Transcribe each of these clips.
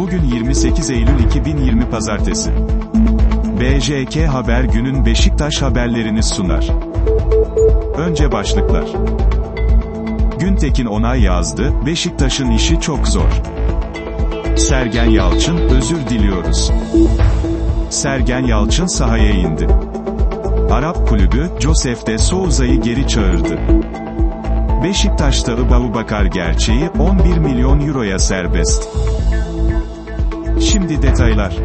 Bugün 28 Eylül 2020 Pazartesi. BJK Haber günün Beşiktaş haberlerini sunar. Önce başlıklar. Güntekin onay yazdı, Beşiktaş'ın işi çok zor. Sergen Yalçın, özür diliyoruz. Sergen Yalçın sahaya indi. Arap kulübü, Josef de Souza'yı geri çağırdı. Beşiktaş'ta Bakar gerçeği, 11 milyon euroya serbest. Şimdi detaylar.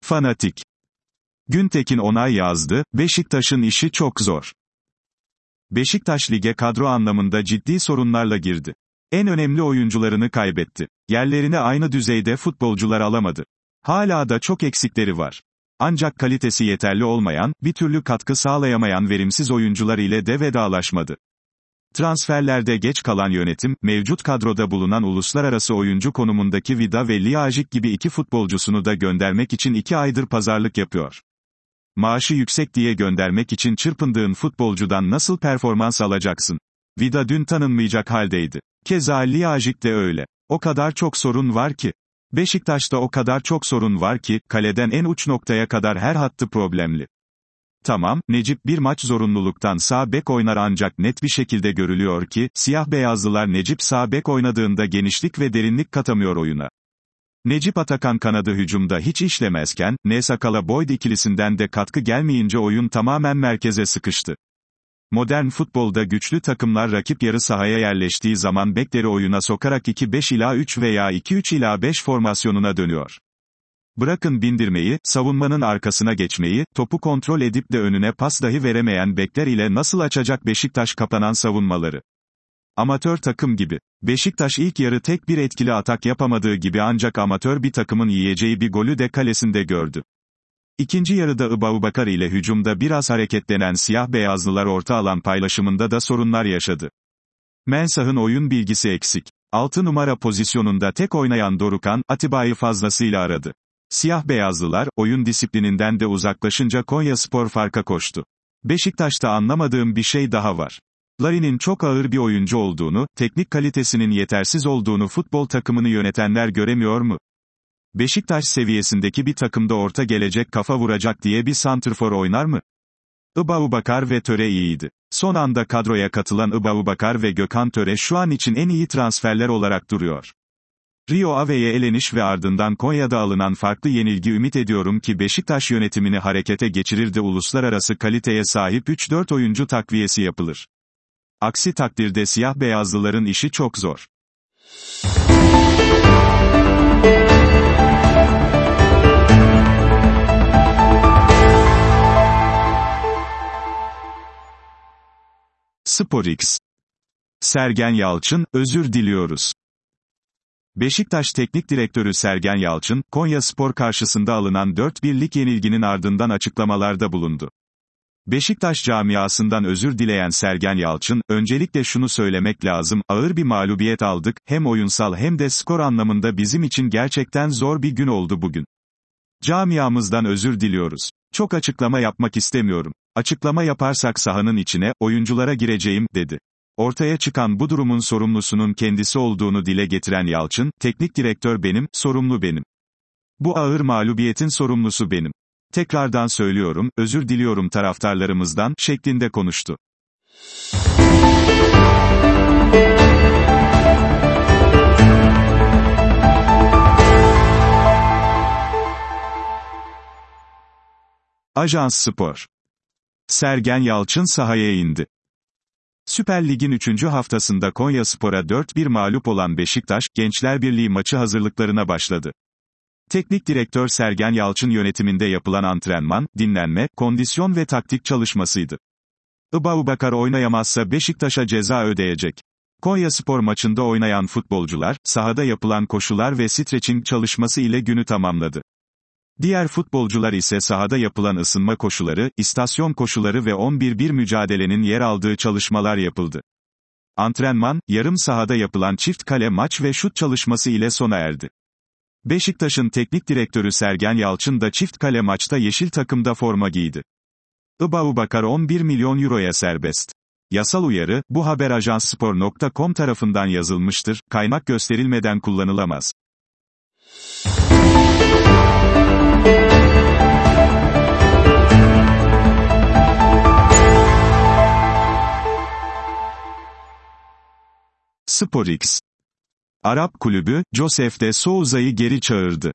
Fanatik. Güntekin onay yazdı, Beşiktaş'ın işi çok zor. Beşiktaş lige kadro anlamında ciddi sorunlarla girdi. En önemli oyuncularını kaybetti. Yerlerine aynı düzeyde futbolcular alamadı. Hala da çok eksikleri var. Ancak kalitesi yeterli olmayan, bir türlü katkı sağlayamayan verimsiz oyuncular ile de vedalaşmadı. Transferlerde geç kalan yönetim, mevcut kadroda bulunan uluslararası oyuncu konumundaki Vida ve Liajik gibi iki futbolcusunu da göndermek için iki aydır pazarlık yapıyor. Maaşı yüksek diye göndermek için çırpındığın futbolcudan nasıl performans alacaksın? Vida dün tanınmayacak haldeydi. Keza Liajik de öyle. O kadar çok sorun var ki. Beşiktaş'ta o kadar çok sorun var ki, kaleden en uç noktaya kadar her hattı problemli. Tamam, Necip bir maç zorunluluktan sağ bek oynar ancak net bir şekilde görülüyor ki, siyah beyazlılar Necip sağ bek oynadığında genişlik ve derinlik katamıyor oyuna. Necip Atakan kanadı hücumda hiç işlemezken, Nesakala Boyd ikilisinden de katkı gelmeyince oyun tamamen merkeze sıkıştı. Modern futbolda güçlü takımlar rakip yarı sahaya yerleştiği zaman bekleri oyuna sokarak 2-5 ila 3 veya 2-3 ila 5 formasyonuna dönüyor. Bırakın bindirmeyi, savunmanın arkasına geçmeyi, topu kontrol edip de önüne pas dahi veremeyen bekler ile nasıl açacak Beşiktaş kapanan savunmaları. Amatör takım gibi. Beşiktaş ilk yarı tek bir etkili atak yapamadığı gibi ancak amatör bir takımın yiyeceği bir golü de kalesinde gördü. İkinci yarıda Ibaubakar ile hücumda biraz hareketlenen siyah beyazlılar orta alan paylaşımında da sorunlar yaşadı. Mensah'ın oyun bilgisi eksik. 6 numara pozisyonunda tek oynayan Dorukan, Atiba'yı fazlasıyla aradı. Siyah beyazlılar, oyun disiplininden de uzaklaşınca Konya Spor farka koştu. Beşiktaş'ta anlamadığım bir şey daha var. Larin'in çok ağır bir oyuncu olduğunu, teknik kalitesinin yetersiz olduğunu futbol takımını yönetenler göremiyor mu? Beşiktaş seviyesindeki bir takımda orta gelecek kafa vuracak diye bir santrfor oynar mı? Bakar ve Töre iyiydi. Son anda kadroya katılan Bakar ve Gökhan Töre şu an için en iyi transferler olarak duruyor. Rio Ave'ye eleniş ve ardından Konya'da alınan farklı yenilgi ümit ediyorum ki Beşiktaş yönetimini harekete geçirir de uluslararası kaliteye sahip 3-4 oyuncu takviyesi yapılır. Aksi takdirde siyah beyazlıların işi çok zor. SporX. Sergen Yalçın, özür diliyoruz. Beşiktaş Teknik Direktörü Sergen Yalçın, Konya Spor karşısında alınan 4-1'lik yenilginin ardından açıklamalarda bulundu. Beşiktaş camiasından özür dileyen Sergen Yalçın, öncelikle şunu söylemek lazım, ağır bir mağlubiyet aldık, hem oyunsal hem de skor anlamında bizim için gerçekten zor bir gün oldu bugün. Camiamızdan özür diliyoruz. Çok açıklama yapmak istemiyorum. Açıklama yaparsak sahanın içine, oyunculara gireceğim, dedi. Ortaya çıkan bu durumun sorumlusunun kendisi olduğunu dile getiren Yalçın, teknik direktör benim, sorumlu benim. Bu ağır mağlubiyetin sorumlusu benim. Tekrardan söylüyorum, özür diliyorum taraftarlarımızdan, şeklinde konuştu. Ajans Spor Sergen Yalçın sahaya indi. Süper Lig'in 3. haftasında Konya Spor'a 4-1 mağlup olan Beşiktaş, Gençler Birliği maçı hazırlıklarına başladı. Teknik direktör Sergen Yalçın yönetiminde yapılan antrenman, dinlenme, kondisyon ve taktik çalışmasıydı. Bakar oynayamazsa Beşiktaş'a ceza ödeyecek. Konya Spor maçında oynayan futbolcular, sahada yapılan koşular ve stretching çalışması ile günü tamamladı. Diğer futbolcular ise sahada yapılan ısınma koşuları, istasyon koşuları ve 11-1 mücadelenin yer aldığı çalışmalar yapıldı. Antrenman, yarım sahada yapılan çift kale maç ve şut çalışması ile sona erdi. Beşiktaş'ın teknik direktörü Sergen Yalçın da çift kale maçta yeşil takımda forma giydi. Bakar 11 milyon euroya serbest. Yasal uyarı, bu haber ajansspor.com tarafından yazılmıştır, kaynak gösterilmeden kullanılamaz. SporX Arap kulübü, Josef de Souza'yı geri çağırdı.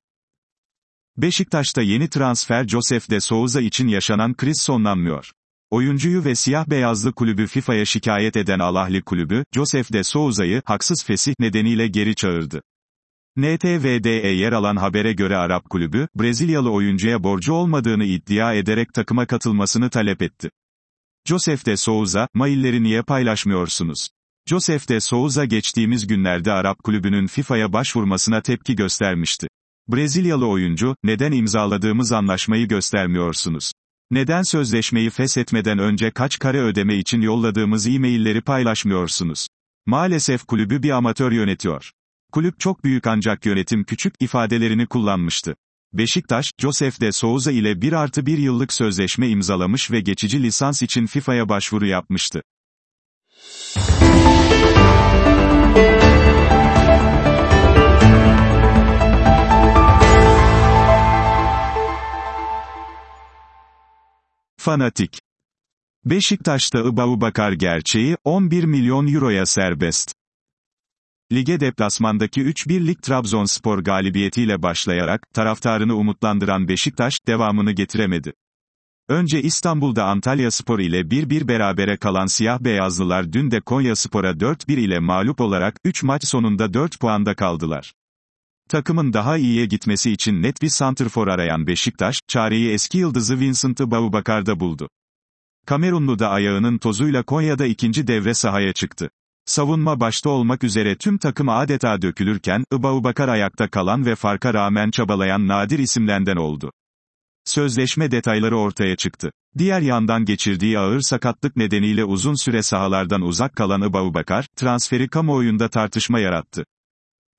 Beşiktaş'ta yeni transfer Josef de Souza için yaşanan kriz sonlanmıyor. Oyuncuyu ve siyah beyazlı kulübü FIFA'ya şikayet eden Alahli kulübü, Josef de Souza'yı, haksız fesih nedeniyle geri çağırdı. NTV'de yer alan habere göre Arap kulübü, Brezilyalı oyuncuya borcu olmadığını iddia ederek takıma katılmasını talep etti. Josef de Souza, mailleri niye paylaşmıyorsunuz? Josef de Souza geçtiğimiz günlerde Arap kulübünün FIFA'ya başvurmasına tepki göstermişti. Brezilyalı oyuncu, neden imzaladığımız anlaşmayı göstermiyorsunuz? Neden sözleşmeyi feshetmeden önce kaç kare ödeme için yolladığımız e-mailleri paylaşmıyorsunuz? Maalesef kulübü bir amatör yönetiyor. Kulüp çok büyük ancak yönetim küçük ifadelerini kullanmıştı. Beşiktaş, Josef de Souza ile 1 artı 1 yıllık sözleşme imzalamış ve geçici lisans için FIFA'ya başvuru yapmıştı. Fanatik. Beşiktaş'ta Bakar gerçeği, 11 milyon euroya serbest. Lige deplasmandaki 3-1'lik Trabzonspor galibiyetiyle başlayarak, taraftarını umutlandıran Beşiktaş, devamını getiremedi. Önce İstanbul'da Antalya Spor ile 1-1 berabere kalan siyah beyazlılar dün de Konya Spor'a 4-1 ile mağlup olarak, 3 maç sonunda 4 puanda kaldılar. Takımın daha iyiye gitmesi için net bir santrfor arayan Beşiktaş, çareyi eski yıldızı Vincent Baubakar'da buldu. Kamerunlu da ayağının tozuyla Konya'da ikinci devre sahaya çıktı. Savunma başta olmak üzere tüm takım adeta dökülürken, Ibaubakar ayakta kalan ve farka rağmen çabalayan nadir isimlenden oldu. Sözleşme detayları ortaya çıktı. Diğer yandan geçirdiği ağır sakatlık nedeniyle uzun süre sahalardan uzak kalan Ibaubakar, transferi kamuoyunda tartışma yarattı.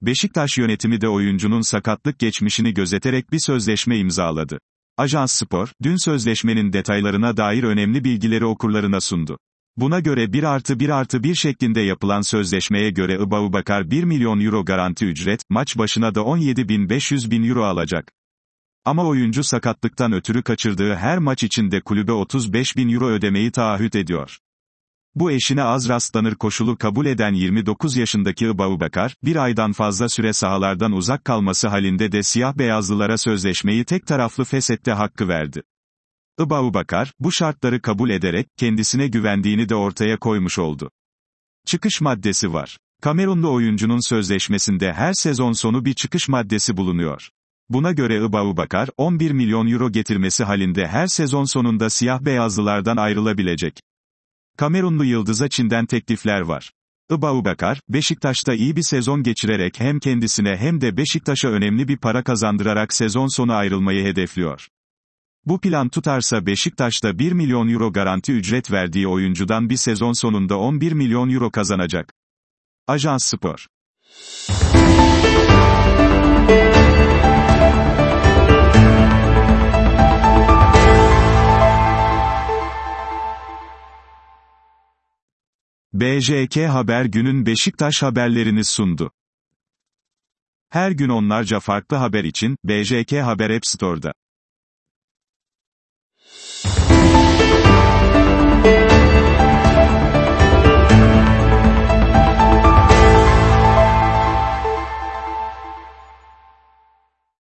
Beşiktaş yönetimi de oyuncunun sakatlık geçmişini gözeterek bir sözleşme imzaladı. Ajans Spor, dün sözleşmenin detaylarına dair önemli bilgileri okurlarına sundu. Buna göre 1 artı 1 artı 1 şeklinde yapılan sözleşmeye göre Ibaubakar 1 milyon euro garanti ücret, maç başına da 17.500 bin euro alacak. Ama oyuncu sakatlıktan ötürü kaçırdığı her maç içinde kulübe 35 bin euro ödemeyi taahhüt ediyor. Bu eşine az rastlanır koşulu kabul eden 29 yaşındaki Ibaubakar, bir aydan fazla süre sahalardan uzak kalması halinde de siyah beyazlılara sözleşmeyi tek taraflı fesette hakkı verdi. Ibaubakar, bu şartları kabul ederek, kendisine güvendiğini de ortaya koymuş oldu. Çıkış maddesi var. Kamerunlu oyuncunun sözleşmesinde her sezon sonu bir çıkış maddesi bulunuyor. Buna göre Ibaubakar, 11 milyon euro getirmesi halinde her sezon sonunda siyah beyazlılardan ayrılabilecek. Kamerunlu Yıldız'a Çin'den teklifler var. Ibaubakar, Beşiktaş'ta iyi bir sezon geçirerek hem kendisine hem de Beşiktaş'a önemli bir para kazandırarak sezon sonu ayrılmayı hedefliyor. Bu plan tutarsa Beşiktaş'ta 1 milyon euro garanti ücret verdiği oyuncudan bir sezon sonunda 11 milyon euro kazanacak. Ajans Spor BJK Haber günün Beşiktaş haberlerini sundu. Her gün onlarca farklı haber için BJK Haber App Store'da.